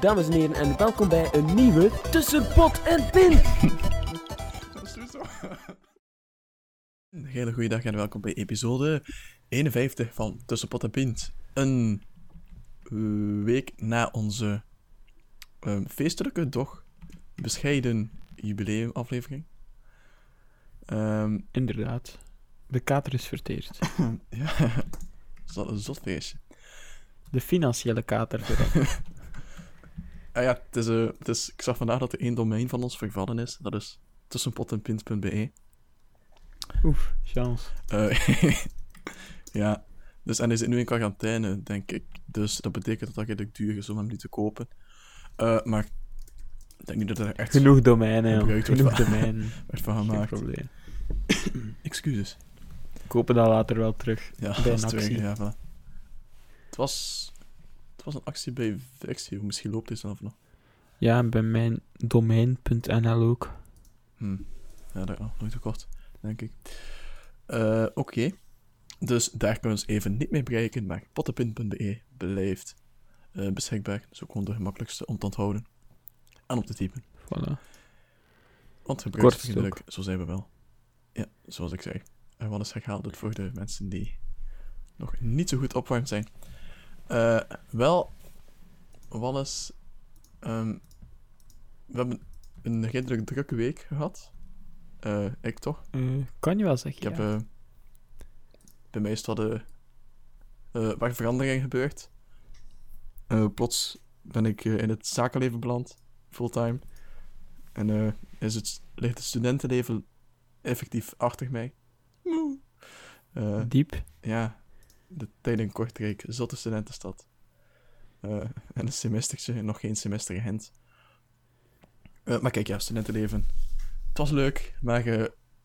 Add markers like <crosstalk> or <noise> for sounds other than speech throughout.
Dames en heren, en welkom bij een nieuwe Tussen Pot en Pin. Dat is sowieso. Een hele goede dag en welkom bij episode 51 van Tussen Pot en Pint. Een week na onze ehm, feestelijke, toch bescheiden jubileumaflevering. Ehm Inderdaad. De kater is verteerd. <laughs> ja, <laughs> zot, een zot feestje. De financiële kater vooral. <laughs> Ah ja, het is, eh, het is, ik zag vandaag dat er één domein van ons vervallen is. Dat is tussenpotenpint.be. Oef, chance. Eh, <laughs> ja, dus en hij zit nu in quarantaine, denk ik. Dus dat betekent dat redelijk duur is om hem nu te kopen. Eh, maar ik denk niet dat er echt Genoeg domeinen, joh. Genoeg van- domeinen. <laughs> werd van Geen gemaakt. probleem. <clears throat> Excuses. Kopen dat later wel terug. Ja, Bij <laughs> dat een is twee, actie. ja, voilà. Het was, het was een actie bij Vexio. Misschien loopt dit zelf nog. Ja, bij mijn domein.nl ook. Hm. Ja, dat oh, nooit tekort, denk ik. Eh, Oké. Dus daar kunnen we ons even niet mee bereiken, maar pottenpin.be blijft eh, beschikbaar. Ook gewoon de gemakkelijkste om te onthouden. En om te typen. Voilà. Want gebruiksvriendelijk, zo zijn we wel. Ja, zoals ik zei. En wat is herhaald het voor de mensen die nog niet zo goed opwarmd zijn. Eh, wel, Wallace, ehm, we hebben een redelijk drukke week gehad. Eh, ik toch? Eh, kan je wel Ik zeggen, heb, ja. eh, bij mij is wat, waar veranderingen gebeurd. Plots ben ik in het zakenleven beland, fulltime. En is het, ligt het studentenleven effectief achter mij. Diep. ja, de tijd in Kortrijk, zotte studentenstad. Eh, en een semestertje, nog geen semester Gent. Eh, maar kijk, ja, studentenleven. Het was leuk, maar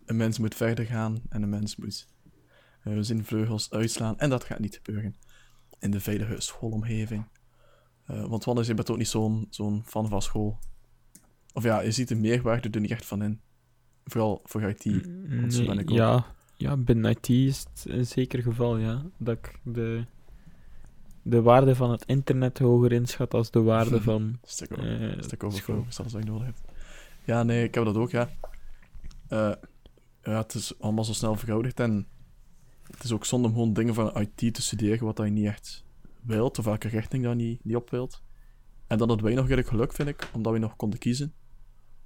een mens moet verder gaan en een mens moet eh, zijn vleugels uitslaan. En dat gaat niet gebeuren in de veilige schoolomgeving. Want Wannes, je bent ook niet zo'n zo'n fan van school. Of ja, je ziet de meerwaarde er niet echt van in. Vooral voor IT. want zo ben ik ook. ja, ja, binnen IT is het een zeker geval, ja. Dat ik de, de waarde van het internet hoger inschat als de waarde <laughs> van Stuk over. eh, Stuk over alles wat je nodig hebt. Ja, nee, ik heb dat ook, ja. Eh, ja, het is allemaal zo snel verouderd en het is ook zonde om gewoon dingen van IT te studeren wat je niet echt wilt, of welke richting dat je niet, niet op wilt. En dan hadden wij nog redelijk geluk, vind ik, omdat we nog konden kiezen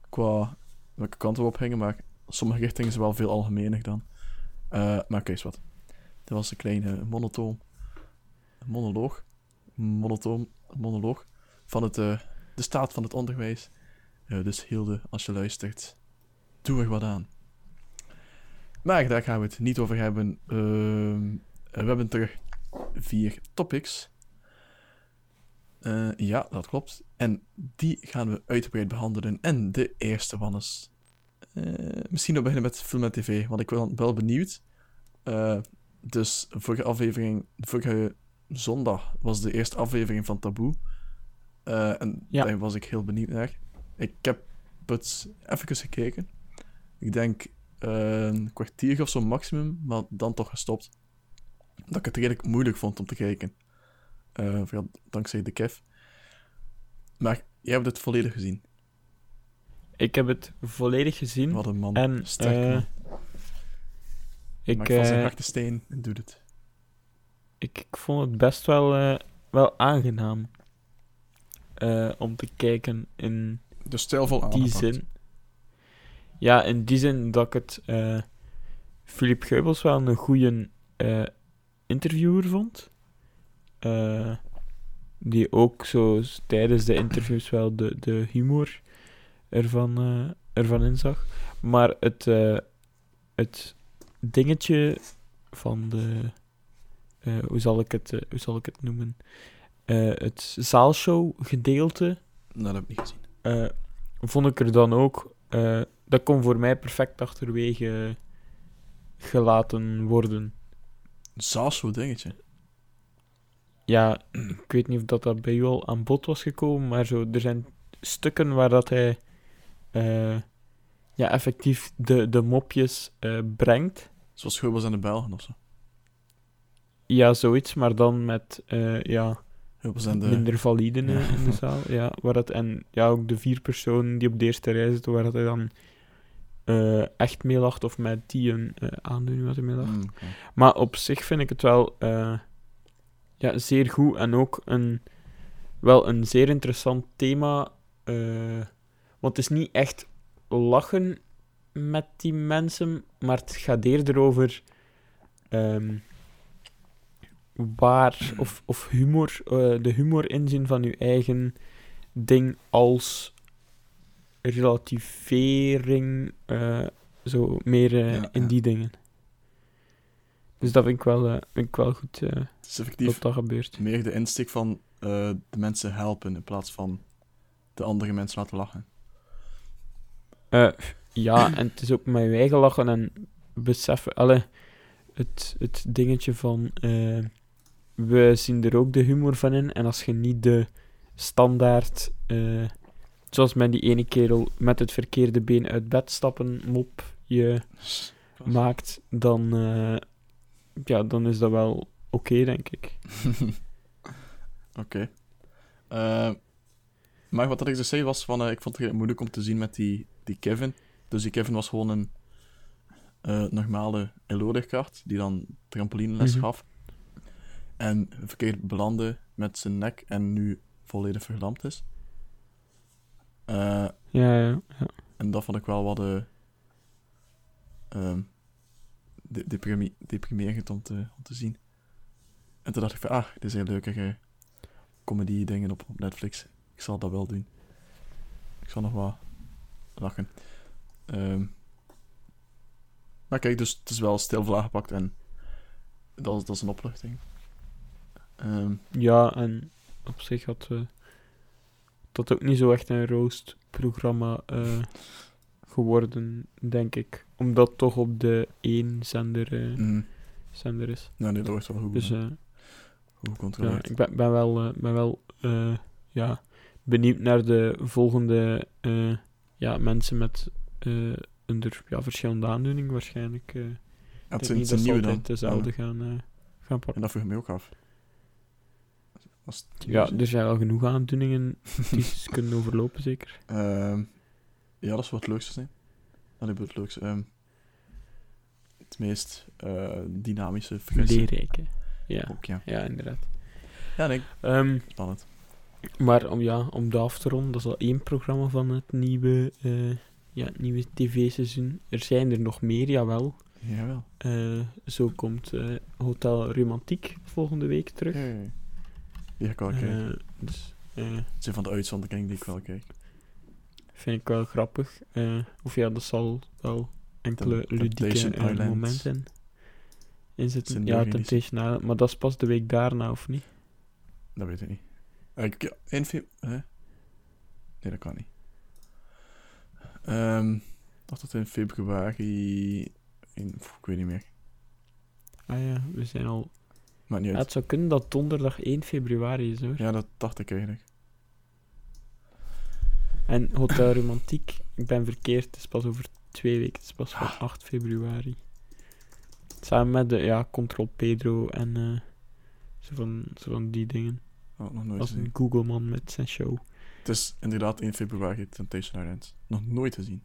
qua welke kant we op gingen, maar sommige richtingen zijn wel veel algemener dan. Eh, maar kees wat. Dat was een kleine monotoon, monoloog, monotoon, monoloog van het, eh, de staat van het onderwijs. Eh, dus Hilde, als je luistert, doe er wat aan. Maar daar gaan we het niet over hebben. Ehm, we hebben terug vier topics. Ja, dat klopt. En die gaan we uitgebreid behandelen. En de eerste one is... eh, misschien nog beginnen met film en tv, want ik ben wel benieuwd. Eh, dus vorige aflevering, vorige zondag was de eerste aflevering van Taboe. Eh, en Ja. daar was ik heel benieuwd naar. Ik heb het even gekeken. Ik denk een kwartier of zo maximum, maar dan toch gestopt. Dat ik het redelijk moeilijk vond om te kijken. Vooral dankzij de Kev. Maar jij hebt het volledig gezien. Ik heb het volledig gezien. Wat een man. En Sterk eh, man. ik, Maakt van zijn eh, steen en doet het. ik, ik vond het best wel, eh, wel aangenaam om te kijken in De stijlvol die aangepakt. zin. Ja, in die zin dat ik het Philippe Geubels wel een goede interviewer vond. Die ook zo tijdens de interviews wel de, de humor ervan, eh, ervan inzag. Maar het, eh, het dingetje van de... eh, hoe, zal ik het, hoe zal ik het noemen? het zaalshow gedeelte Nou, dat heb ik niet gezien. vond ik er dan ook... dat kon voor mij perfect achterwege gelaten worden. Een zaalshow dingetje. Ja, ik weet niet of dat, dat bij u al aan bod was gekomen, maar zo, er zijn stukken waar dat hij ja, effectief de, de mopjes eh, brengt. Zoals Geubels en de Belgen of zo. Ja, zoiets, maar dan met eh, ja, de... minder validen Ja. in de zaal. Ja, waar dat, en ja, ook de vier personen die op de eerste rij zitten, waar dat hij dan eh, echt mee lacht, of met die een eh, aandoening wat hij mee lacht. Mm. Maar op zich vind ik het wel eh, ja, zeer goed en ook een, wel een zeer interessant thema. Want het is niet echt lachen met die mensen, maar het gaat eerder over ehm, waar of, of humor, eh, de humor inzien van je eigen ding als relativering, eh, zo meer eh, Ja, in ja. die dingen. Dus dat vind ik wel, vind ik wel goed dat dat gebeurt. meer de insteek van de mensen helpen in plaats van de andere mensen laten lachen. Eh, ja, en het is ook met je eigen lachen en beseffen. Alle, het, het dingetje van. eh, we zien er ook de humor van in. En als je niet de standaard. eh, zoals met die ene kerel met het verkeerde been uit bed stappen mop je maakt, dan. ja, dan is dat wel oké, denk ik. <laughs> Oké. Maar wat dat ik dus zei was van, ik vond het moeilijk om te zien met die, die Kevin. Dus die Kevin was gewoon een eh, normale elodegkaart die dan trampolineles Mhm. gaf. En verkeerd belandde met zijn nek en nu volledig verlamd is. Eh, Ja, ja. ja. en dat vond ik wel wat ehm, de, deprime- deprimerend om te, om te zien. En toen dacht ik van, ah, dit zijn leuke comedy dingen op, op Netflix. Ik zal dat wel doen. Ik zal nog wat lachen. Ehm, maar kijk, dus het is wel stil gepakt en dat is, dat is een opluchting. Ehm, Ja, en op zich had eh, dat ook niet zo echt een roast-programma eh, <laughs> geworden, denk ik. Omdat het toch op de één zender, eh, mm, zender is. nou, nee, dat wordt wel goed, Dus goed ja, ik ben, ben wel, ben wel ja, benieuwd naar de volgende eh, ja, mensen met eh onder ja, verschillende aandoeningen waarschijnlijk. Ja, het ze nieuwe dan. dezelfde gaan, eh, gaan pakken. En dat vroeg ik me ook af. Als het Ja, er zijn al genoeg aandoeningen die ze <laughs> kunnen overlopen, zeker. Ehm, ja, dat is wat het leukste zijn. Dat is het leukste. Ehm, het meest dynamische, frisse. Leerrijk, hè. Ja, Ook, ja. ja, inderdaad. Ja, nee, Ehm, spannend. Maar om, ja, om de af te ronden, dat is al één programma van het nieuwe, eh, ja, het nieuwe tv-seizoen. Er zijn er nog meer, jawel. Jawel. Eh, zo komt eh, Hotel Romantiek volgende week terug. Ja, ja, ja. Die ga ik wel kijken. Dus Het zijn van de uitzonderingen die ik wel kijk. vind ik wel grappig. Of ja, dat zal wel enkele Tem- ludieke momenten in zitten. Ja, Temptation Island, maar dat is pas de week daarna, of niet? Dat weet ik niet. Ik, film... Hè? Nee, dat kan niet. Ehm, ik dacht dat in februari... In, ik weet niet meer. Ah ja, we zijn al... Niet Ja, uit. het zou kunnen dat donderdag 1 februari is, hoor. Ja, dat dacht ik eigenlijk. En Hotel Romantiek, ik ben verkeerd, het is pas over twee weken, het is pas van Ah. 8 februari. Samen met de, ja, Control Pedro en eh, zo, van, zo van die dingen. Oh, nog nooit Als een Google-man met zijn show. Het is inderdaad 1 februari Temptation Island. Nog nooit gezien.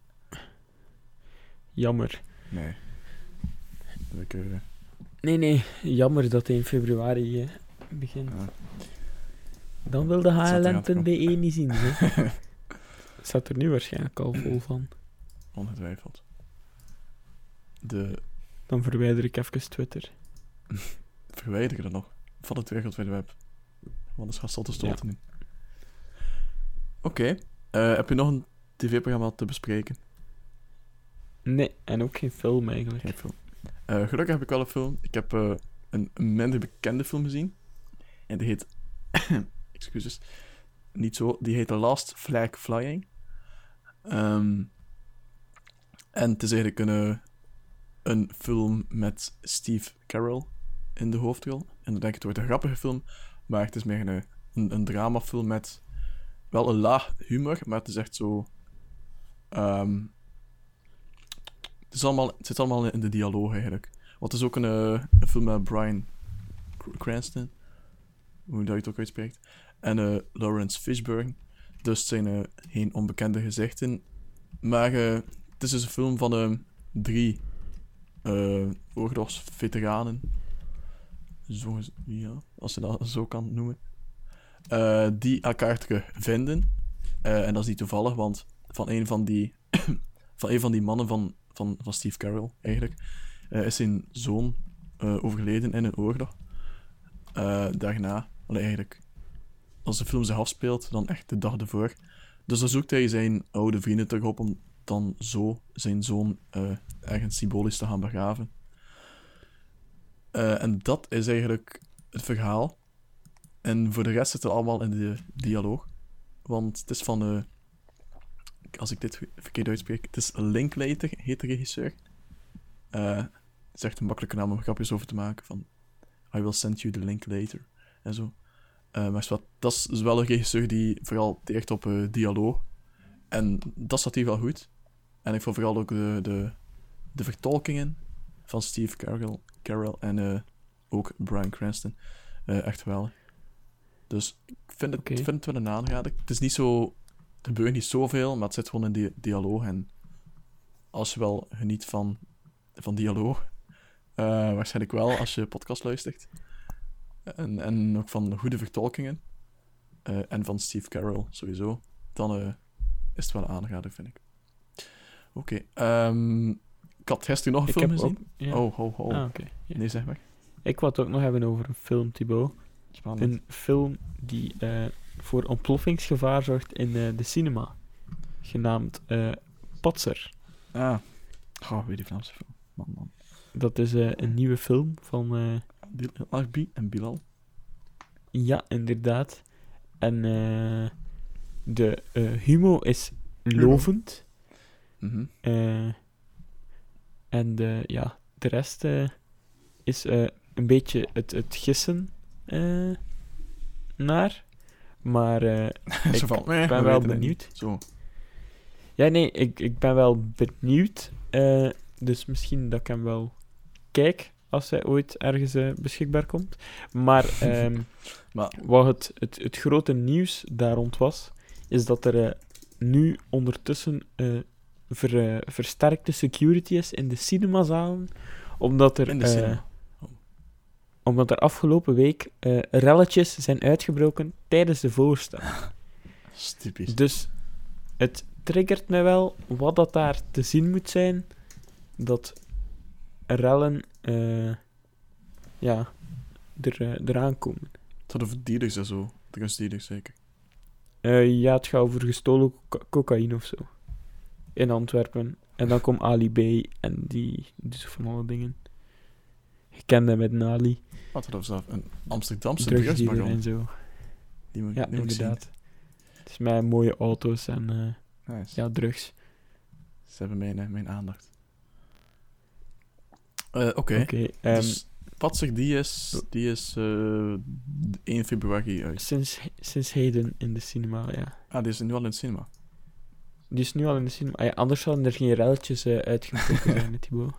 Jammer. Nee. Ik... eh, Nee, nee, jammer dat 1 februari eh, begint. ja. Dan wil de zat HLN.be niet zien, hè. <laughs> Het staat er nu waarschijnlijk al vol van. Ongetwijfeld. De... Dan verwijder ik even Twitter. <laughs> Verwijder ik dat nog? Van het wereldwijde web. Want anders gaat Stolte Stolte nu. Oké. Eh, heb je nog een tv-programma te bespreken? Nee, en ook geen film eigenlijk. Geen film. Eh, gelukkig heb ik wel een film. Ik heb eh, een, minder bekende film gezien. En die heet <coughs> excuses, niet zo. Die heet The Last Flag Flying. Ehm, en het is eigenlijk een, een film met Steve Carell in de hoofdrol. En dan denk ik, het wordt een grappige film, maar het is meer een, een, dramafilm met wel een laag humor, maar het is echt zo... ehm, het, is allemaal, het zit allemaal in de dialoog eigenlijk. Want het is ook een, eh, een film met Brian Cr- Cranston, hoe dat je het ook uitspreekt, en eh, Lawrence Fishburne. Dus het zijn eh, geen onbekende gezichten. Maar het is dus een film van eh, drie oorlogsveteranen. Zo, ja, als je dat zo kan noemen. Eh, die elkaar vinden. Eh, en dat is niet toevallig, want van een van die, <coughs> van een van die mannen van, van, van Steve Carell, eigenlijk, eh, is zijn zoon overleden in een oorlog. Daarna, eigenlijk, als de film zich afspeelt, dan echt de dag ervoor. Dus dan zoekt hij zijn oude vrienden terug op om dan zo zijn zoon ergens symbolisch te gaan begraven. Eh, en dat is eigenlijk het verhaal. En voor de rest zit het allemaal in de dialoog. Want het is van, eh, als ik dit verkeerd uitspreek, het is Linklater, heet de regisseur. Eh, het is echt een makkelijke naam om grapjes over te maken. Van, I will send you the link later. En zo. Maar dat is wel een regisseur die vooral teert op dialoog. En dat staat hier wel goed. En ik vond vooral ook de, de, de vertolkingen van Steve Carell, Carell en eh, ook Brian Cranston eh, echt wel. Dus ik vind het, vind het wel een aanrader. Het is niet zo... Er gebeurt niet zoveel, maar het zit gewoon in die dialoog. En als je wel geniet van, van dialoog, eh, waarschijnlijk wel als je podcast luistert. En, en ook van goede vertolkingen. en van Steve Carell sowieso. Dan is het wel een aanrader, vind ik. Oké. ehm, ik had gisteren nog een Ik film gezien. ook... Ja. Oh, ho, ho. Ah, ja. Nee, zeg maar. Ik wou het ook nog hebben over een film, Thibaut. Spannend. Een film die eh, voor ontploffingsgevaar zorgt in eh, de cinema. Genaamd eh Patser. Ah. Oh, weer die Vlaamse film. Man, man. Dat is een nieuwe film van... Arbi en Bilal. ja, inderdaad. En eh, de humor is lovend. Eh, en de, ja, de rest eh, is eh, een beetje het, het gissen eh, naar. Maar eh, <laughs> ik eh, we ben wel benieuwd. Zo. Ja, nee, ik, ik ben wel benieuwd. eh, dus misschien dat ik hem wel kijk als hij ooit ergens eh, beschikbaar komt. Maar, <laughs> ehm, Maar- wat het, het, het grote nieuws daar rond was, is dat er eh, nu ondertussen eh, ver, eh, versterkte security is in de cinemazalen, omdat er, In de eh, omdat er afgelopen week eh, relletjes zijn uitgebroken tijdens de voorstelling. <laughs> Dat is typisch. Dus het triggert me wel wat dat daar te zien moet zijn. Dat rellen ja, er, eraan komen. Het had over dealers en zo. Drugsdealers zeker. Eh, ja, het gaat over gestolen coca- cocaïne of zo. In Antwerpen. En dan komt Ali B. En die doet van alle dingen. Je kende met Nali. Wat had over zelf? Een Amsterdamse drugsbaron. en zo. Die moet, Ja, die inderdaad. Het is met mooie auto's en eh, Nice. ja, drugs. Ze hebben mijn, eh, mijn aandacht. Eh, Oké. Ehm, Dus Patser, die is, die is eh, 1 februari uit. sinds, sinds heden in de cinema, ja. Ah, die is nu al in het cinema. Die is nu al in de cinema. Ah ja, anders zouden er geen relletjes eh uitgebroken <laughs> zijn, Thibaut.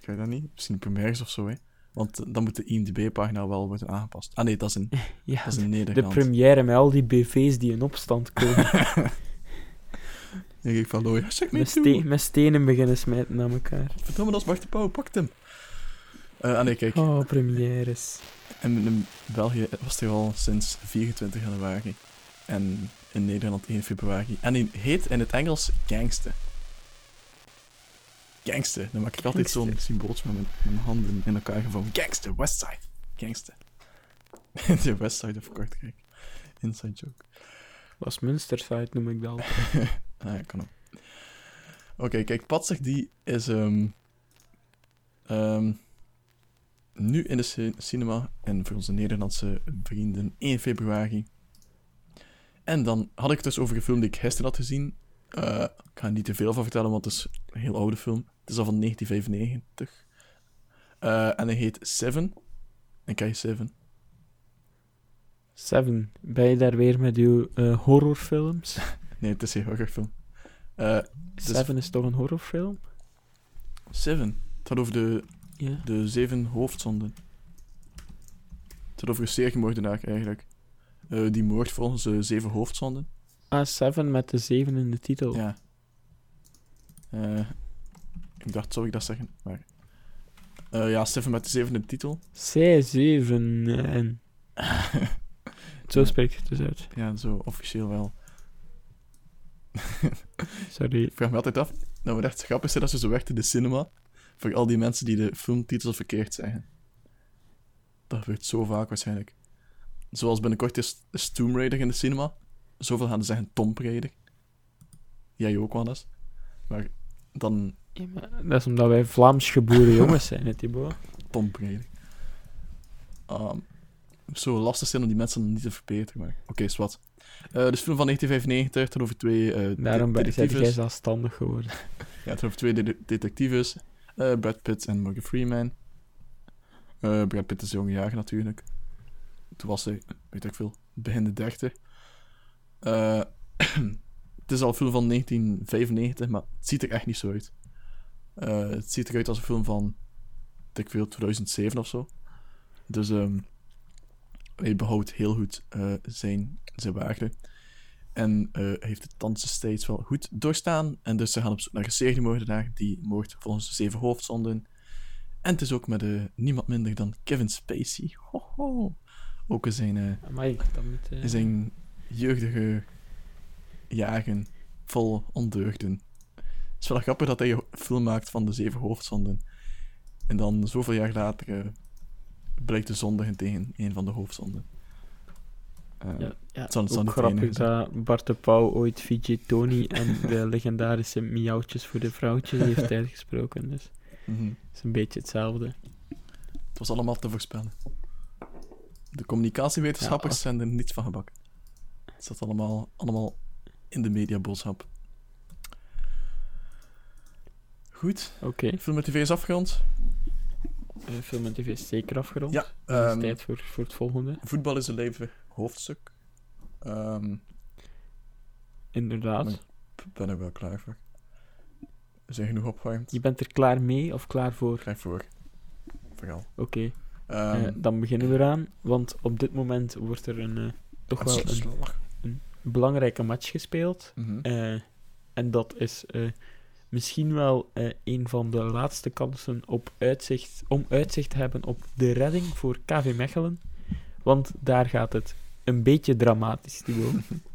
Ik weet dat niet. Misschien premières of zo, hè. Want eh, dan moet de IMDb-pagina wel worden aangepast. Ah nee, dat is in, <laughs> Ja, dat is de première met al die BV's die in opstand komen. <laughs> Ik denk van, oh ja, zeg me met, toe. ste- met stenen beginnen smijten naar elkaar. Verdomme, dat is Bart de Pauw, pakt hem. Eh ah nee, kijk. Oh, premières. En in België was hij al sinds 24 januari. En in Nederland 1 februari. En hij heet in het Engels Gangster. Gangster. Dan maak ik altijd zo'n symbooltje met mijn, handen in elkaar gevouwen. Gangster, Westside. Gangster. <laughs> De Westside of Kortrijk. Inside joke. Westminsterside noem ik dat. <laughs> Ah, ja, kan ook. Oké, kijk, Patsig die is... ehm ehm, nu in de ci- cinema en voor onze Nederlandse vrienden 1 februari. En dan had ik het dus over een film die ik gisteren had gezien. Eh, ik ga er niet te veel van vertellen, want het is een heel oude film. Het is al van 1995. Eh, en hij heet Seven. En kijk Seven. Seven, ben je daar weer met uw eh, horrorfilms? <laughs> Nee, het is een horrorfilm. Seven is toch een horrorfilm? Seven. Het gaat over de, de zeven hoofdzonden. Het gaat over een seriemoordenaar eigenlijk. Eh, die moord volgens de zeven hoofdzonden. Ah, Seven met de zeven in de titel. Ja. Eh, ik dacht, zou ik dat zeggen? Maar... Eh, ja, Seven met de zevende titel. Zij zeven en... <laughs> Zo spreek je het dus uit. Ja, zo officieel wel. <laughs> Sorry. Ik vraag me altijd af, nou wat echt grappig is dat ze zo werkt in de cinema, voor al die mensen die de filmtitels verkeerd zeggen. Dat gebeurt zo vaak waarschijnlijk. Zoals binnenkort is, is Tomb Raider in de cinema. Zoveel gaan ze zeggen Tomb Raider. Jij ook wel eens. Maar dan Ja, maar dat is omdat wij Vlaams geboren jongens zijn, hè, Thibaut. Tomb Raider. Ehm, zo lastig zijn om die mensen niet te verbeteren, maar oké, is wat. Eh dus film van 1995, het gaat over twee eh Daarom ben de- jij zelfstandig geworden. <laughs> Ja, het over twee de- detectives. eh, Brad Pitt en Morgan Freeman. Brad Pitt is jonge jaar natuurlijk. Toen was hij, weet ik veel, begin de dertig. Eh, <clears throat> het is al een film van 1995, maar het ziet er echt niet zo uit. Eh, het ziet eruit als een film van, weet ik veel, 2007 of zo. Dus ehm hij behoudt heel goed eh, zijn, zijn waarde. En heeft het thans steeds wel goed doorstaan. En dus ze gaan op zoek naar een seriemoordenaar die moord volgens de zeven hoofdzonden. En het is ook met niemand minder dan Kevin Spacey. Hoho. Ook in zijn, eh, Amai, dat moet... eh, in zijn jeugdige jaren vol ondeugden. Het is wel grappig dat hij een film maakt van de zeven hoofdzonden. En dan zoveel jaar later eh, blijkt te zondigen tegen een van de hoofdzonden. Ja, ja het zal- het zal ook de grappig dat Bart de Pauw ooit Fiji Tony en de <laughs> legendarische miauwtjes voor de vrouwtjes heeft <laughs> uitgesproken. Dus mhm. het is een beetje hetzelfde. Het was allemaal te voorspellen. De communicatiewetenschappers Ja, als- zijn er niets van gebakken. Het zat allemaal, allemaal in de mediaboodschap. Goed, Oké, film met tv is afgerond. eh, film en tv is zeker afgerond. Ja, Het is ehm, tijd voor, voor het volgende. voetbal is een leven hoofdstuk. Ehm, Inderdaad. ik ben er wel klaar voor. We zijn genoeg opgewarmd. Je bent er klaar mee of klaar voor? Klaar voor. Vooral. Oké, eh, dan beginnen we eraan. Want op dit moment wordt er een, eh, toch wel een belangrijke match gespeeld. Mhm. Eh, en dat is eh, misschien wel eh, een van de laatste kansen op uitzicht, om uitzicht te hebben op de redding voor KV Mechelen. Want daar gaat het een beetje dramatisch, Thibaut.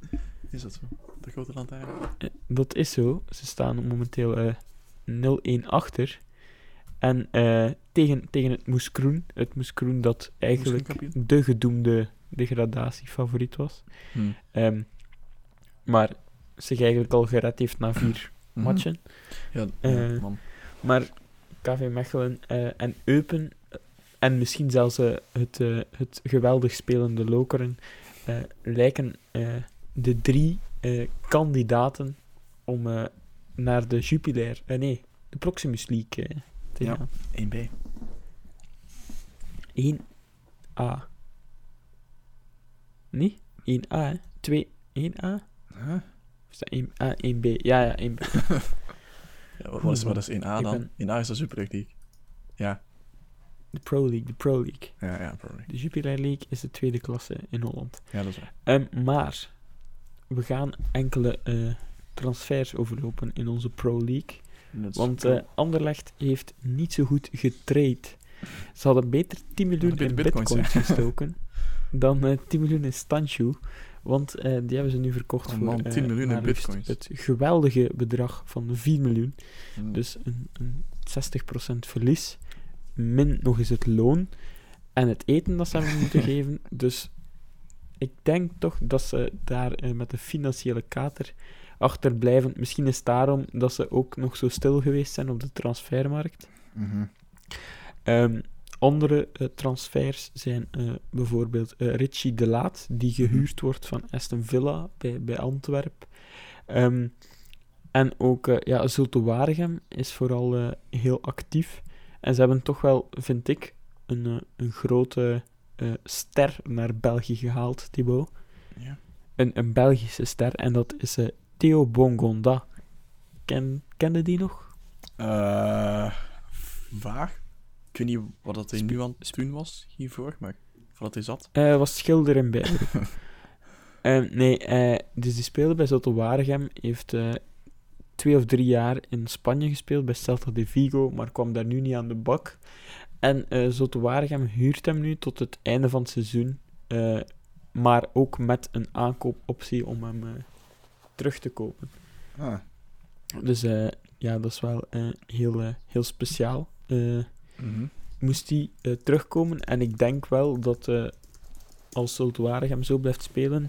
<laughs> Is dat zo? De grote lantaarn? Eh, dat is zo. Ze staan momenteel eh 0-1 achter. En eh, tegen, tegen het Moeskroen. Het Moeskroen dat eigenlijk de gedoemde degradatiefavoriet was. Hm. Ehm, maar zich eigenlijk al gered heeft na vier Mhm. matchen. Ja, Eh, man. Maar KV Mechelen eh, en Eupen, en misschien zelfs het, het geweldig spelende Lokeren, lijken de drie kandidaten om naar de Jupiler, nee, de Proximus League Ja. gaan. 1B. 1A. Nee? 1A, hè? 2, 1A? Huh? Is dat 1A, 1B? Ja, ja, 1B. <laughs> Ja, wat, wat is, wat is 1A Ik dan? ben- 1A is de Super League. Ja, De Pro League, de Pro League. ja, ja, probably. De Jupiler League is de tweede klasse in Holland. Ja, dat is waar. Ehm, maar we gaan enkele eh, transfers overlopen in onze Pro League. Want eh, Anderlecht heeft niet zo goed getrade. Ze hadden beter 10 miljoen Hadden in bitcoins, <laughs> gestoken dan eh 10 miljoen in Stanshu. Want eh, die hebben ze nu verkocht Oh voor man, eh, 10 miljoen in bitcoins. het geweldige bedrag van 4 miljoen. Mm. Dus een, een 60% verlies. Min nog eens het loon. En het eten dat ze hebben moeten <laughs> geven. Dus ik denk toch dat ze daar eh, met de financiële kater achter blijven. Misschien is het daarom dat ze ook nog zo stil geweest zijn op de transfermarkt. Mhm. Ehm, andere eh, transfers zijn eh, bijvoorbeeld eh, Richie de Laat, die gehuurd wordt van Aston Villa bij, bij Antwerpen. Ehm, en ook ja, Zulte Waregem is vooral heel actief. En ze hebben toch wel, vind ik, een, een grote ster naar België gehaald, Thibaut. Ja. Een, een Belgische ster, en dat is Theo Bongonda. Ken, kende die nog? Vaag. Ik weet niet wat dat hij nu aan het doen was hiervoor, maar voordat hij zat. Hij was schilder in Bijbroek. <laughs> Eh, nee, eh, dus die speelde bij Zulte Waregem. Heeft twee of drie jaar in Spanje gespeeld bij Celta de Vigo, maar kwam daar nu niet aan de bak. En eh Zulte Waregem huurt hem nu tot het einde van het seizoen. maar ook met een aankoopoptie om hem terug te kopen. Ah. Dus eh, ja, dat is wel eh, heel, eh, heel speciaal. Mhm. moest hij terugkomen. En ik denk wel dat als Zulte Waregem zo blijft spelen,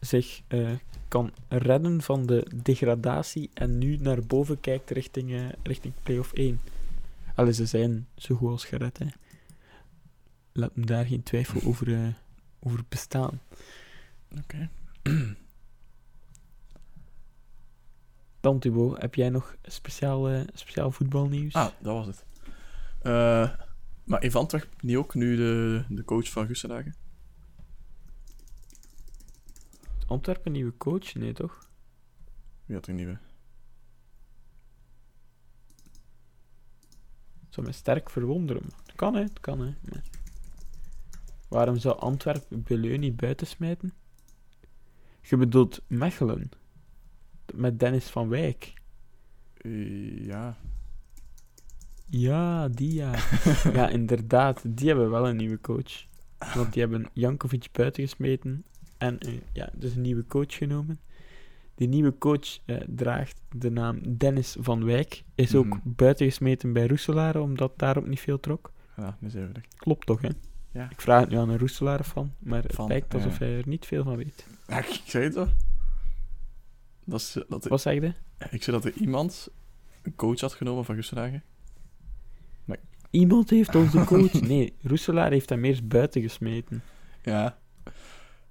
zich kan redden van de degradatie en nu naar boven kijkt richting, richting play-off 1. Allee, ze zijn zo goed als gered, hè. Laat me daar geen twijfel over, over bestaan. Oké. Dan, Thibaut, heb jij nog speciaal, eh, speciaal voetbalnieuws? Ah, dat was het. Eh, maar heeft Antwerp niet ook nu de, de coach van Gussendagen? Antwerpen, nieuwe coach? Nee, toch? Wie had er nieuwe? zou mij sterk verwonderen. Het kan, hè. Het kan, hè. Waarom zou Antwerpen Beleu niet buitensmijten? Je bedoelt Mechelen. Met Dennis van Wijk. Eh, ja. Ja, die ja. <laughs> ja, inderdaad. Die hebben wel een nieuwe coach. Want die hebben Jankovic buitengesmeten. En eh, ja, dus een nieuwe coach genomen. Die nieuwe coach eh, draagt de naam Dennis van Wijk. Is ook Mhm. buitengesmeten bij Roeselare, omdat daarop niet veel trok. Ja, er. Klopt toch, hè? Ja. Ik vraag het nu aan een Roeselaar van, maar het Van, lijkt alsof ja. hij er niet veel van weet. Ja, ik ik zei het toch? Dat is, dat Wat zeg je? ik zei dat er iemand een coach had genomen van Gussendagen. Iemand heeft onze <laughs> coach. Nee, Roeselaar heeft hem eerst buiten gesmeten. Ja.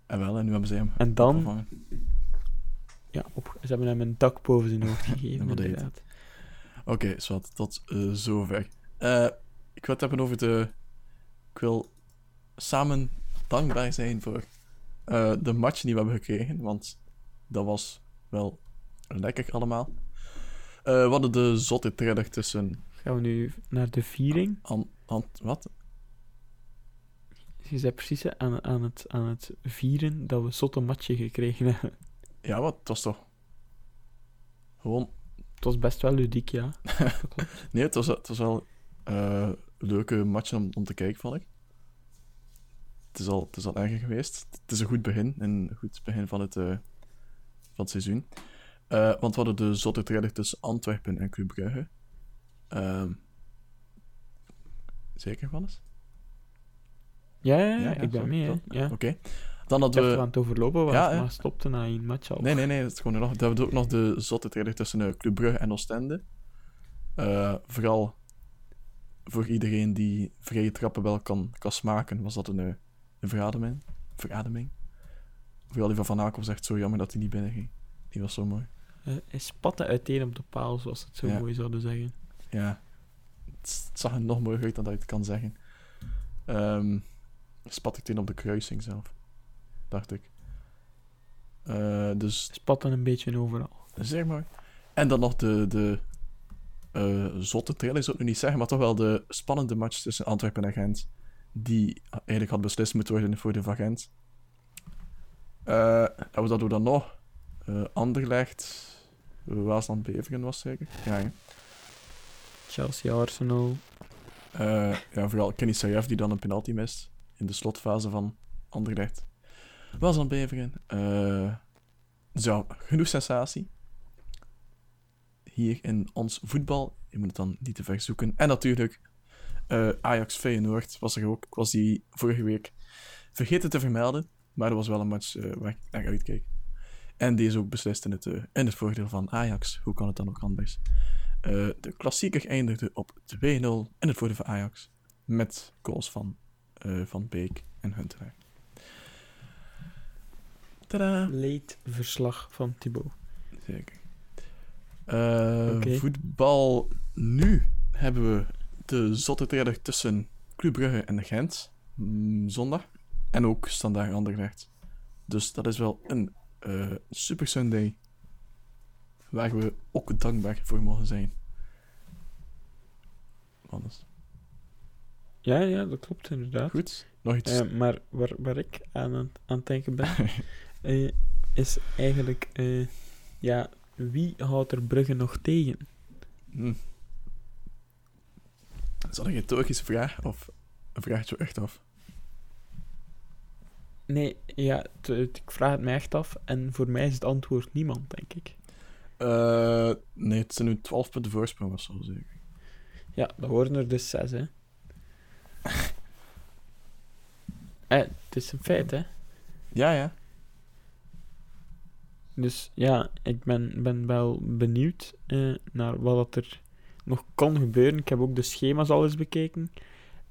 En wel, en nu hebben ze hem En dan, opgevangen. ja, op, ze hebben hem een dak boven zijn hoofd <laughs> gegeven, inderdaad. Oké, zwart, tot eh, zover. Eh, ik wil het hebben over de... Ik wil samen dankbaar zijn voor eh, de match die we hebben gekregen, want dat was wel lekker allemaal. We hadden de zotte trailer tussen... Gaan we nu naar de viering? An, an, wat? Je zei precies aan, aan, het, aan het vieren dat we zotte matje gekregen hebben. Ja, wat? Het was toch... Gewoon... Het was best wel ludiek, ja. <laughs> Nee, het was, het was wel eh leuke matchen om, om te kijken, vond ik. Het is, al, het is al erger geweest. Het is een goed begin. Een goed begin van het, eh, van het seizoen. Eh, want we hadden de zotte trailer tussen Antwerpen en Club Brugge. Ehm zeker, Wannes? Ja, ja, ja, Ja, ja, ik ben mee. Ja. Oké. Dan hadden we... aan het overlopen was, Ja, ja. maar stopte na één match al. Nee, nee, nee. Het is gewoon nog... Dan hebben we ook nog de zotte trailer tussen eh, Club Brugge en Oostende. Eh, vooral voor iedereen die vrije trappen wel kan, kan smaken, was dat een, een verademing. verademing. Die van Van Akel zegt zo jammer dat hij niet binnen ging. Die was zo mooi. Eh, hij spatte uiteen op de paal, zoals ze het zo Ja. mooi zouden zeggen. Ja. Het, het zag er nog mooier uit dan dat je het kan zeggen. Ehm spat ik in op de kruising zelf. Dacht ik. Eh, dus Spatten een beetje overal. Zeer mooi. En dan nog de, de eh, zotte trailer, zou ik nu niet zeggen, maar toch wel de spannende match tussen Antwerpen en Gent. Die eigenlijk had beslist moeten worden voor de van Gent. En wat hadden we dan nog? Eh Anderlecht, Waasland Beveren was zeker. Ja, hè. Chelsea, Arsenal. Eh, ja, vooral Kenny Sayef die dan een penalty mist in de slotfase van Anderlecht. Waasland Beveren. dus ja, genoeg sensatie. Hier in ons voetbal. Je moet het dan niet te ver zoeken. En natuurlijk, Ajax Feyenoord was er ook. Ik was die vorige week vergeten te vermelden. Maar dat was wel een match eh, waar ik naar uitkeek. En die is ook beslist in het, eh, in het voordeel van Ajax. Hoe kan het dan ook anders? Eh, de klassieker eindigde op 2-0 in het voordeel van Ajax. Met goals van Van Beek en Huntelaar. Tadaa! Leed verslag van Thibaut. Zeker. Voetbal. Nu hebben we de zotte trailer tussen Club Brugge en Gent. mm, zondag. En ook Standaard Anderlecht. Dus dat is wel een eh, super Sunday. Waar we ook dankbaar voor mogen zijn. Anders. Ja, ja, dat klopt inderdaad. Goed. Nog iets. Eh, maar waar, waar ik aan, aan het denken ben, <laughs> eh, is eigenlijk, ja, wie houdt er Brugge nog tegen? Hm. Is dat een retorische vraag? Of een vraag je echt af? Nee, ja, ik vraag het mij echt af en voor mij is het antwoord niemand, denk ik. Eh, nee, het zijn nu 12 punten voorsprong of zo, zeker. Ja, dat worden er dus zes, hè. <laughs> eh, het is een feit, hè. Ja, ja. Dus ja, ik ben, ben wel benieuwd eh, naar wat dat er nog kan gebeuren. Ik heb ook de schema's al eens bekeken.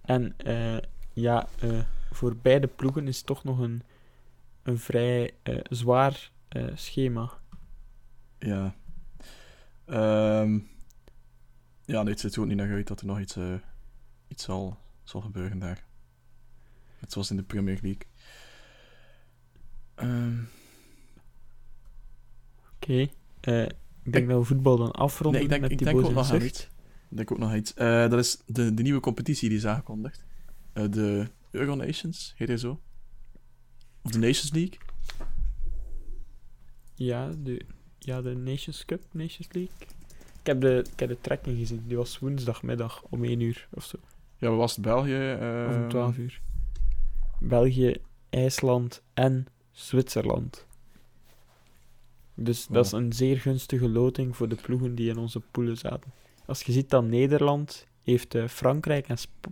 En eh, ja, eh, voor beide ploegen is het toch nog een, een vrij eh, zwaar eh, schema. Ja. Ehm ja, het ziet er ook niet naar uit dat er nog iets, eh, iets zal, zal gebeuren daar. Net zoals in de Premier League. Ehm, Oké. ik denk Ik- dat we voetbal dan afronden nee, ik denk, met ik die denk ook nog aan iets. Ik denk ook nog iets. Dat is de, de nieuwe competitie die is aangekondigd. De Euro Nations, heet hij zo? Of de Nations League? Ja, de, ja, de Nations Cup, Nations League. Ik heb de, ik heb de trekking gezien. Die was woensdagmiddag om 1 uur of zo. Ja, wat was het? België? Of om 12 uur. België, IJsland en Zwitserland. Dus dat is een zeer gunstige loting voor de ploegen die in onze poelen zaten. Als je ziet dat Nederland heeft eh, Frankrijk en Sp-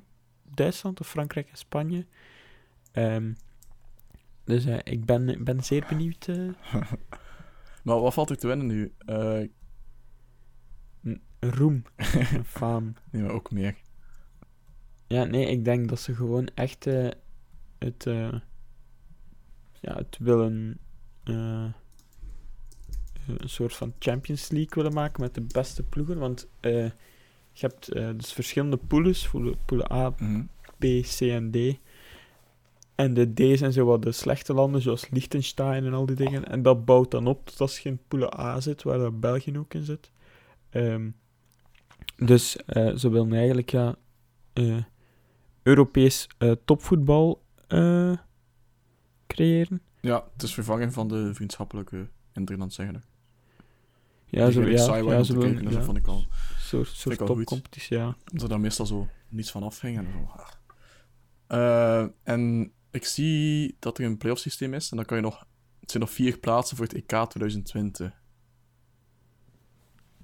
Duitsland of Frankrijk en Spanje. Ehm, dus eh, ik ben, ben zeer benieuwd. eh, <laughs> Maar wat valt er te winnen nu? Eh, roem <laughs> faam. nee, maar ook meer. Ja, nee, ik denk dat ze gewoon echt het, ja, het willen een soort van Champions League willen maken met de beste ploegen. Want eh, je hebt eh, dus verschillende pools, poelen, poelen A, Mhm. B, C en D. En de D zijn zo wat de slechte landen, zoals Liechtenstein en al die dingen. En dat bouwt dan op tot als je in poelen A zit, waar dat België ook in zit. Ehm, dus eh, ze willen eigenlijk ja, eh, Europees topvoetbal creëren. Ja, het is vervanging van de vriendschappelijke Nederland zeggen. Ja, zo, ja, saai ja, te kijken, dus dat vond ik al. soort, soort topcompetitie, ja. Omdat er dan meestal zo niets van afhing. En, zo. ah. Eh, en ik zie dat er een playoff systeem is. En dan kan je nog. Het zijn nog vier plaatsen voor het EK 2020.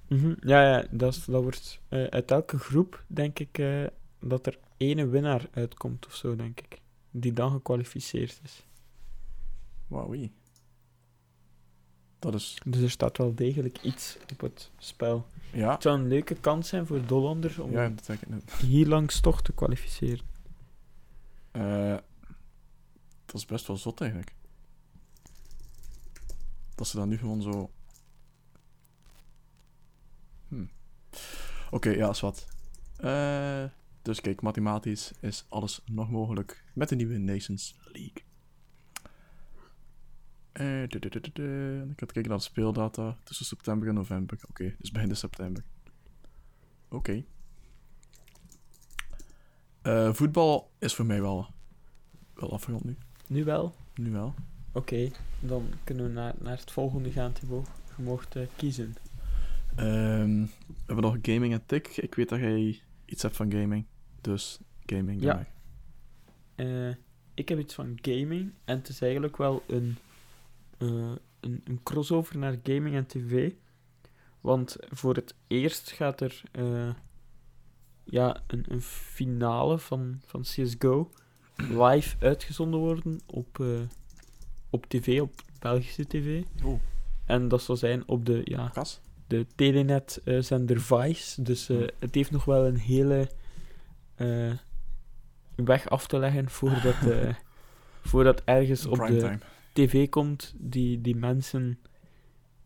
Mhm, Ja, ja dat, is, dat wordt eh, uit elke groep, denk ik, eh, dat er ene winnaar uitkomt of zo, denk ik. Die dan gekwalificeerd is. Wauw, oei. Dat is. Dus er staat wel degelijk iets op het spel. Ja, Het zou een leuke kans zijn voor Dollanders om ja dat hier langs toch te kwalificeren. Eh, dat is best wel zot eigenlijk. Dat ze dan nu gewoon zo. Hm. Oké, ja, is wat. Eh, dus kijk, mathematisch is alles nog mogelijk met de nieuwe Nations League. Du- du- du- du- du. Ik had kijken naar de speeldata tussen september en november. Oké, dus begin september. Oké. Eh, voetbal is voor mij wel, wel afgerond nu. Nu wel? Nu wel. Oké, dan kunnen we naar, naar het volgende gaan, Thibaut. Je mocht eh, kiezen. Ehm, we hebben nog gaming en tech. Ik weet dat jij iets hebt van gaming. Dus gaming. Ja. ik heb iets van gaming. En het is eigenlijk wel een, eh, een, een crossover naar gaming en tv. Want voor het eerst gaat er eh, ja, een, een finale van, van CSGO live uitgezonden worden op, eh, op tv, op Belgische tv. En dat zal zijn op de, ja, Kas? de Telenet-zender Vice. Dus eh, het heeft nog wel een hele, weg af te leggen voordat, <laughs> voordat ergens op de Primetime. Tv komt die, die mensen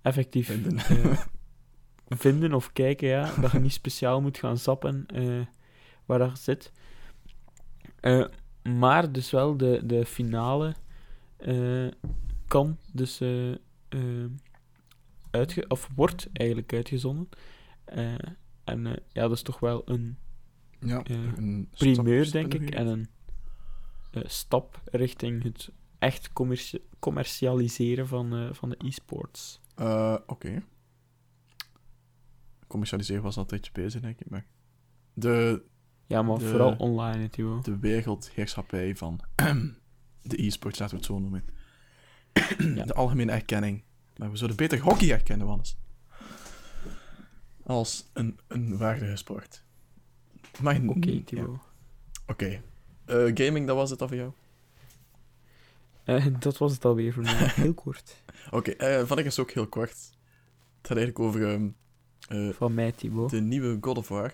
effectief Vinden. eh, vinden of kijken, ja. <laughs> Dat je niet speciaal moet gaan zappen eh, waar dat zit. Eh, maar dus wel de, de finale kan dus uitge of wordt eigenlijk uitgezonden. En ja, dat is toch wel een Ja, een primeur, denk ik. En een stap richting het echt commerci- commercialiseren van, eh, van de e-sports. Eh, Oké. Commercialiseren was al een tijdje bezig, denk ik. Maar de, Ja, maar De- vooral online natuurlijk. de wereldheerschappij van <clears throat> de e-sports, laten we het zo noemen. Ja. <clears throat> De algemene erkenning. Maar we zouden beter hockey erkennen, Wannes. Als een, een waardige sport. Oké. Thibaut. Oké. Eh, gaming, dat was het dan voor jou? Eh, dat was het alweer voor mij. <laughs> Heel kort. Oké, eh van ik is ook heel kort. Het gaat eigenlijk over ehm, eh, Van mij, Thibaut. de nieuwe God of War.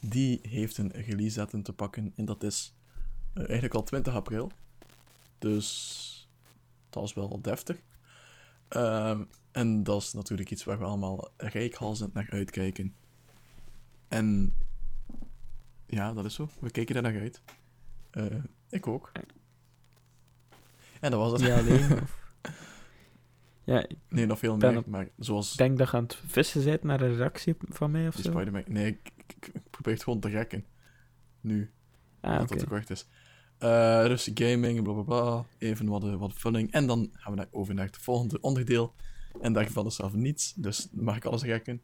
Die heeft een release datum te pakken en dat is eigenlijk al 20 april. Dus dat is wel deftig. Ehm, en dat is natuurlijk iets waar we allemaal reikhalzend naar uitkijken. En ja, dat is zo. We kijken er naar uit. Eh, ik ook. En dat was het. Niet <laughs> alleen. Of... Ja, ik Nee, nog veel meer. op- Maar zoals denk dat je aan het vissen bent naar een reactie van mij of zo. Spider-Man. Nee, ik, ik, ik probeer het gewoon te rekken. Nu. Ah, dat oké. dat te kort is. Eh, dus gaming, bla bla bla. Even wat, eh, wat vulling. En dan gaan we naar, over naar het volgende onderdeel. En daarvan is zelf niets. Dus dan mag ik alles rekken.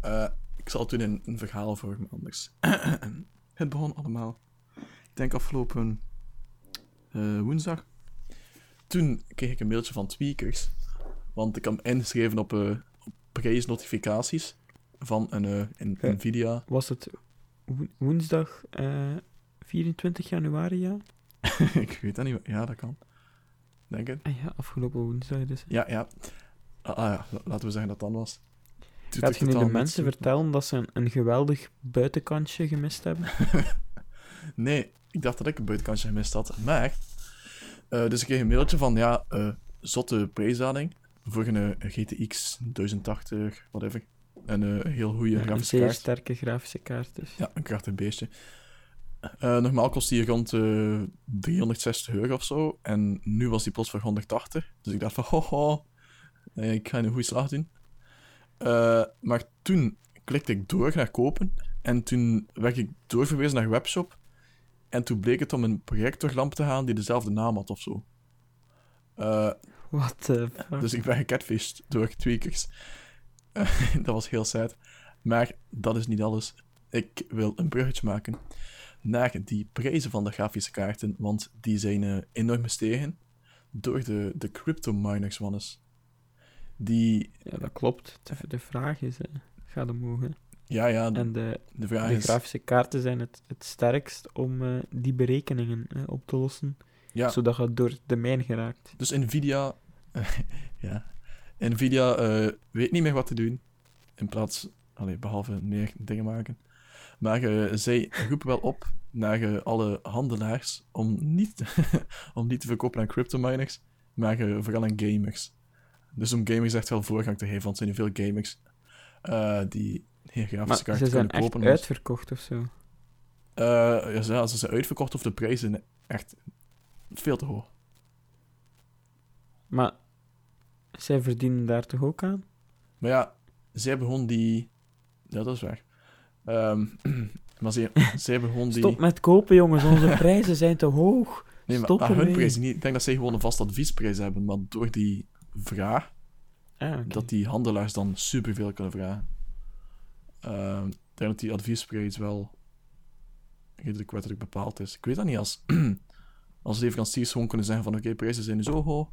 Eh, ik zal toen een, een verhaal voor me anders. <clears throat> het begon allemaal. Ik denk afgelopen eh, woensdag. Toen kreeg ik een mailtje van Tweakers. Want ik had me ingeschreven op, eh op prijsnotificaties van een, eh, een Ja. Nvidia. Was het wo- woensdag eh, 24 januari, ja? <laughs> ik weet dat niet. Ja, dat kan. Denk het. Ah ja, afgelopen woensdag dus. Ja, ja. Ah, ah ja, laten we zeggen dat dat was. Gaat je nu de mensen vertellen dat ze een, een geweldig buitenkantje gemist hebben? <laughs> Nee, ik dacht dat ik een buitenkantje gemist had. Maar, eh, dus ik kreeg een mailtje van, ja, eh, zotte prijsdaling voor een eh, GTX 1080, whatever. En een heel goede Ja, een grafische zeer kaart. sterke grafische kaart dus. Ja, een krachtig beestje. Eh, normaal kost die rond eh 360 euro of zo. En nu was die plots voor 180. Dus ik dacht van, ho, ho eh, ik ga een goede slag doen. Maar toen klikte ik door naar kopen. En toen werd ik doorverwezen naar webshop. En toen bleek het om een projectorlamp te gaan die dezelfde naam had of zo. Eh, Wat de fuck? dus ik ben gecatfished door tweakers. Eh, <laughs> dat was heel sad. Maar dat is niet alles. Ik wil een bruggetje maken naar die prijzen van de grafische kaarten, want die zijn eh, enorm gestegen door de, de crypto miners, Wannes. Die, Ja, dat klopt. De, de vraag is, eh, gaat hem mogen. Ja, ja, de, En de, de vraag de is... grafische kaarten zijn het, het sterkst om eh, die berekeningen op te lossen, Ja, zodat je door de mijn geraakt. dus Nvidia... <laughs> ja, Nvidia eh, weet niet meer wat te doen. In plaats... Allee, behalve meer dingen maken. Maar eh, zij roepen wel op naar alle handelaars om niet, <laughs> om niet te verkopen aan cryptominers, maar vooral aan gamers. Dus om gamers echt wel voorgang te geven, want er zijn veel gamers die geen grafische Maar kaarten ze zijn kunnen echt kopen. omdat- uitverkocht of zo. Eh, ja, ze- zijn uitverkocht of de prijzen zijn echt veel te hoog. Maar zij verdienen daar toch ook aan? Maar ja, zij hebben gewoon die... Ja, dat is waar. Ehm, <clears throat> maar ze, zij die... Stop met kopen, jongens. Onze <laughs> prijzen zijn te hoog. Nee, maar Stop ah, hun prijs niet. Ik denk dat zij gewoon een vast adviesprijs hebben, maar door die vraag, Ah, dat die handelaars dan superveel kunnen vragen. Ehm, ik denk dat die adviesprijs wel redelijk wettelijk bepaald is. Ik weet dat niet, als, <clears throat> als leveranciers gewoon kunnen zeggen van oké, prijzen zijn nu zo hoog,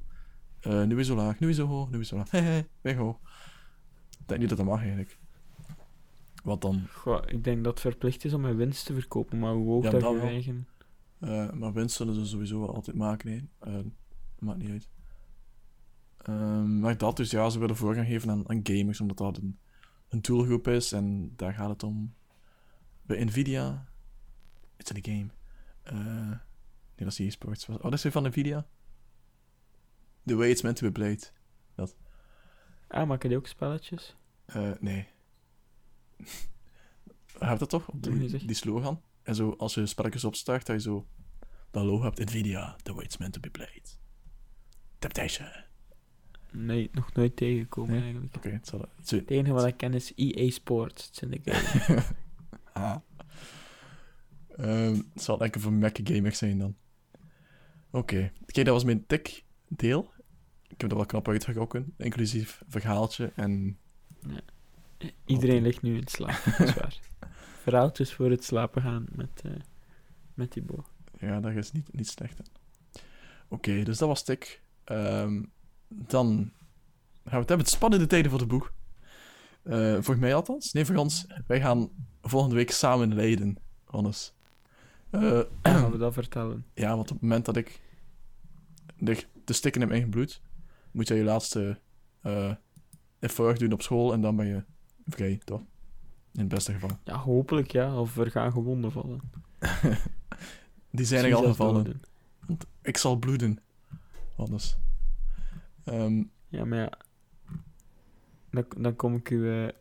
eh, nu weer zo laag, nu weer zo hoog, nu weer zo laag, <laughs> hehe, weg hoog. Ik denk niet dat dat mag eigenlijk. Wat dan? Goh, ik denk dat het verplicht is om mijn winst te verkopen, maar hoe hoog Ja, dat dat je eigen... Eh, maar winst zullen ze sowieso altijd maken, nee. Eh, maakt niet uit. Ehm, maar dat dus, ja, ze willen voorgang geven aan, aan gamers, omdat dat een, een doelgroep is en daar gaat het om. Bij Nvidia, it's in the game. Eh, nee, dat is e-sports. Wat- Oh, dat is weer van Nvidia. The way it's meant to be played. Ah, maken die ook spelletjes? Eh, nee. <laughs> Heb je dat toch? Op die, die slogan. En zo, als je spelletjes opstart, dat je zo dat logo hebt. Nvidia, the way it's meant to be played. Temptation. Oké, Nee, nog nooit tegengekomen Nee? eigenlijk. het zal iets Het enige wat ik ken is EA Sports. Zijn de game. ah. Ehm, het zal lekker voor Mac gamers zijn dan. Oké, Oké, dat was mijn tik deel. Ik heb dat wel knap uitgegokken, inclusief verhaaltje en... Iedereen ligt nu in slaap, dat is waar. <laughs> Verhaaltjes voor het slapen gaan met, eh met die bo. Ja, dat is niet, niet slecht. Oké, dus dat was tik. Ehm, dan gaan we het hebben. Spannende tijden voor de boeg. Eh, voor mij althans. Nee, voor ons. Wij gaan volgende week samen leiden, Hannes. Eh, Gaan we dat vertellen? <clears throat> Ja, want op het moment dat ik de, de stikken in mijn eigen bloed, moet je je laatste eh effort doen op school en dan ben je vrij, toch? In het beste geval. Ja, hopelijk ja. Of er gaan gewonden vallen. <laughs> Die zijn er al gevallen. ik zal bloeden. Anders. Ehm, Ja, maar ja. Dan, dan kom ik uw eh,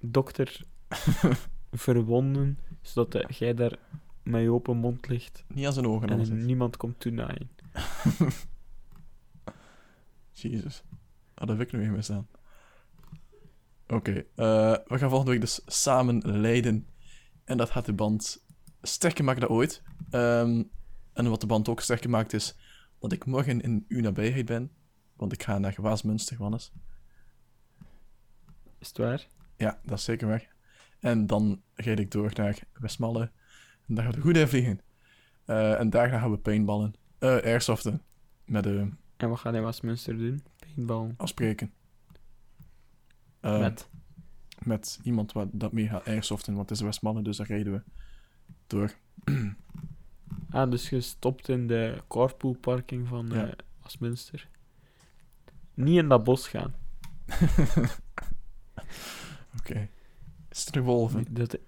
dokter <laughs> verwonden, zodat eh, jij daar met je open mond ligt niet aan zijn ogen, en anders. niemand komt toenaaien. <laughs> Jezus. Ah, dat heb ik nu weer misdaan. Oké, eh, we gaan volgende week dus samen leiden. En dat gaat de band sterker maken dan ooit. Ehm, en wat de band ook sterker maakt is dat ik morgen in uw nabijheid ben. Want ik ga naar Waasmunster, Wannes. Is het waar? Ja, dat is zeker weg. En dan rijd ik door naar Westmalle. En daar gaan we goed in vliegen. Eh, en daar gaan we paintballen. Eh, airsoften. Met de En wat gaat hij Westminster doen? Paintball. afspreken. Met. met iemand wat dat mee gaat airsoften, want het is Westmalle, dus daar rijden we door. Ah, dus je stopt in de carpoolparking van Ja. Westminster. Niet in dat bos gaan. <laughs> Oké. Strewolven. Dat,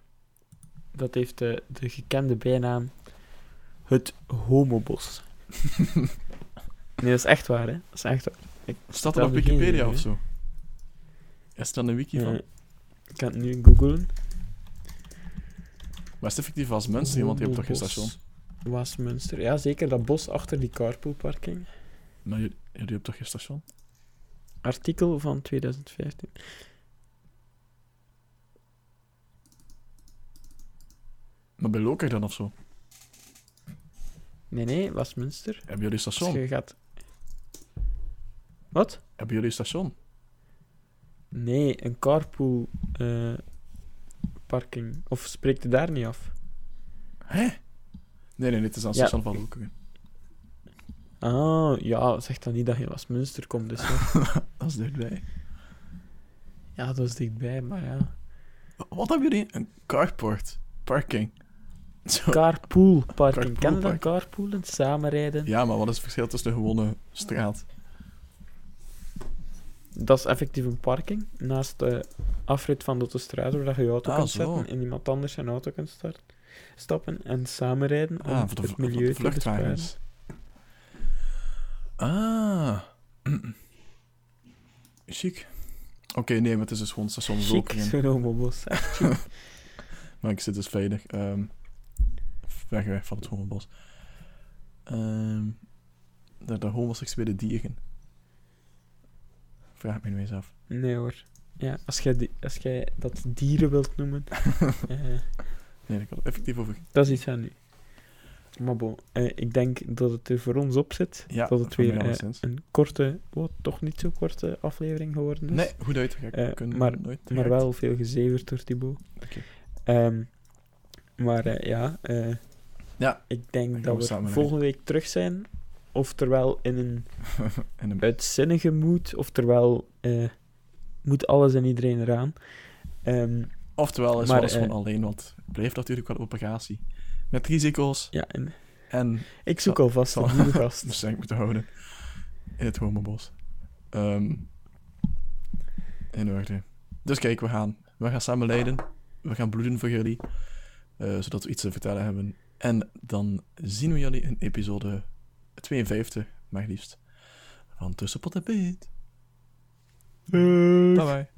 dat heeft de, de gekende bijnaam het homobos. <laughs> nee, dat is echt waar, hè? Dat is echt waar. Staat er op Wikipedia idee, of zo? Is er een wiki van? Eh, ik kan het nu googlen. Maar is het effectief als mensen, want die hebben toch geen station? Westminster. Ja, zeker. Dat bos achter die carpoolparking. Maar jullie, jullie hebben toch geen station? Artikel van 2015. Maar bij Lokeren dan of zo? Nee, nee, Westminster. Hebben jullie Als station? je gaat... Wat? Hebben jullie station? Nee, een carpool eh, parking. Of spreekt het daar niet af? Hè? Nee, nee, het is aan het Ja. station van Lokeren. Ah, ja, zeg dan niet dat je in Westminster komt, dus ja. <laughs> dat is dichtbij. ja, dat is dichtbij, maar ja. Wat hebben jullie? Een carport. Parking. Zo. Carpool parking. Ken je dat carpoolen? Samenrijden? Ja, maar wat is het verschil tussen een gewone straat? Dat is effectief een parking naast de afrit van de autostrade, waar je je auto Ah, kunt zo. zetten en iemand anders zijn auto kunt starten, stappen en samenrijden om Ah, voor de, het voor de milieu te besparen. vluchtwagens. Ah. <clears throat> Chic. Oké, nee, maar het is dus gewoon station Chic, Lokeren. zo'n homobos. Maar ik zit dus veilig. ehm weg, weg van het homorbos. Ehm de, de homoseksuele dieren. Vraag me nu eens af. Nee hoor. Ja, als jij, als jij dat dieren wilt noemen, <laughs> eh, Nee, ik had het effectief over. dat is iets aan u. Maar bon, eh, ik denk dat het er voor ons op zit. Ja, dat het weer eh, een korte, oh, toch niet zo korte aflevering geworden is. Nee, goed uitgekeken. Eh, kunnen maar- nooit Maar direct. wel veel gezeverd door Thibaut. Ehm, maar ja, eh, Ja. ik denk dat we volgende week terug zijn. Oftewel in een <laughs> en een uitzinnige moed, oftewel eh, moet alles en iedereen eraan. Ehm, Oftewel is Maar, alles gewoon alleen, want het blijft natuurlijk wel operatie. Met risico's ja, en en ik zoek alvast zal- een nieuwe gast. <laughs> beschikbaar moeten houden in het homobos. Ehm in orde. Dus kijk, we gaan, we gaan samen leiden. We gaan bloeden voor jullie. eh, zodat we iets te vertellen hebben En dan zien we jullie in episode 52, maar liefst, van Tussenpot en Beet. Bye bye.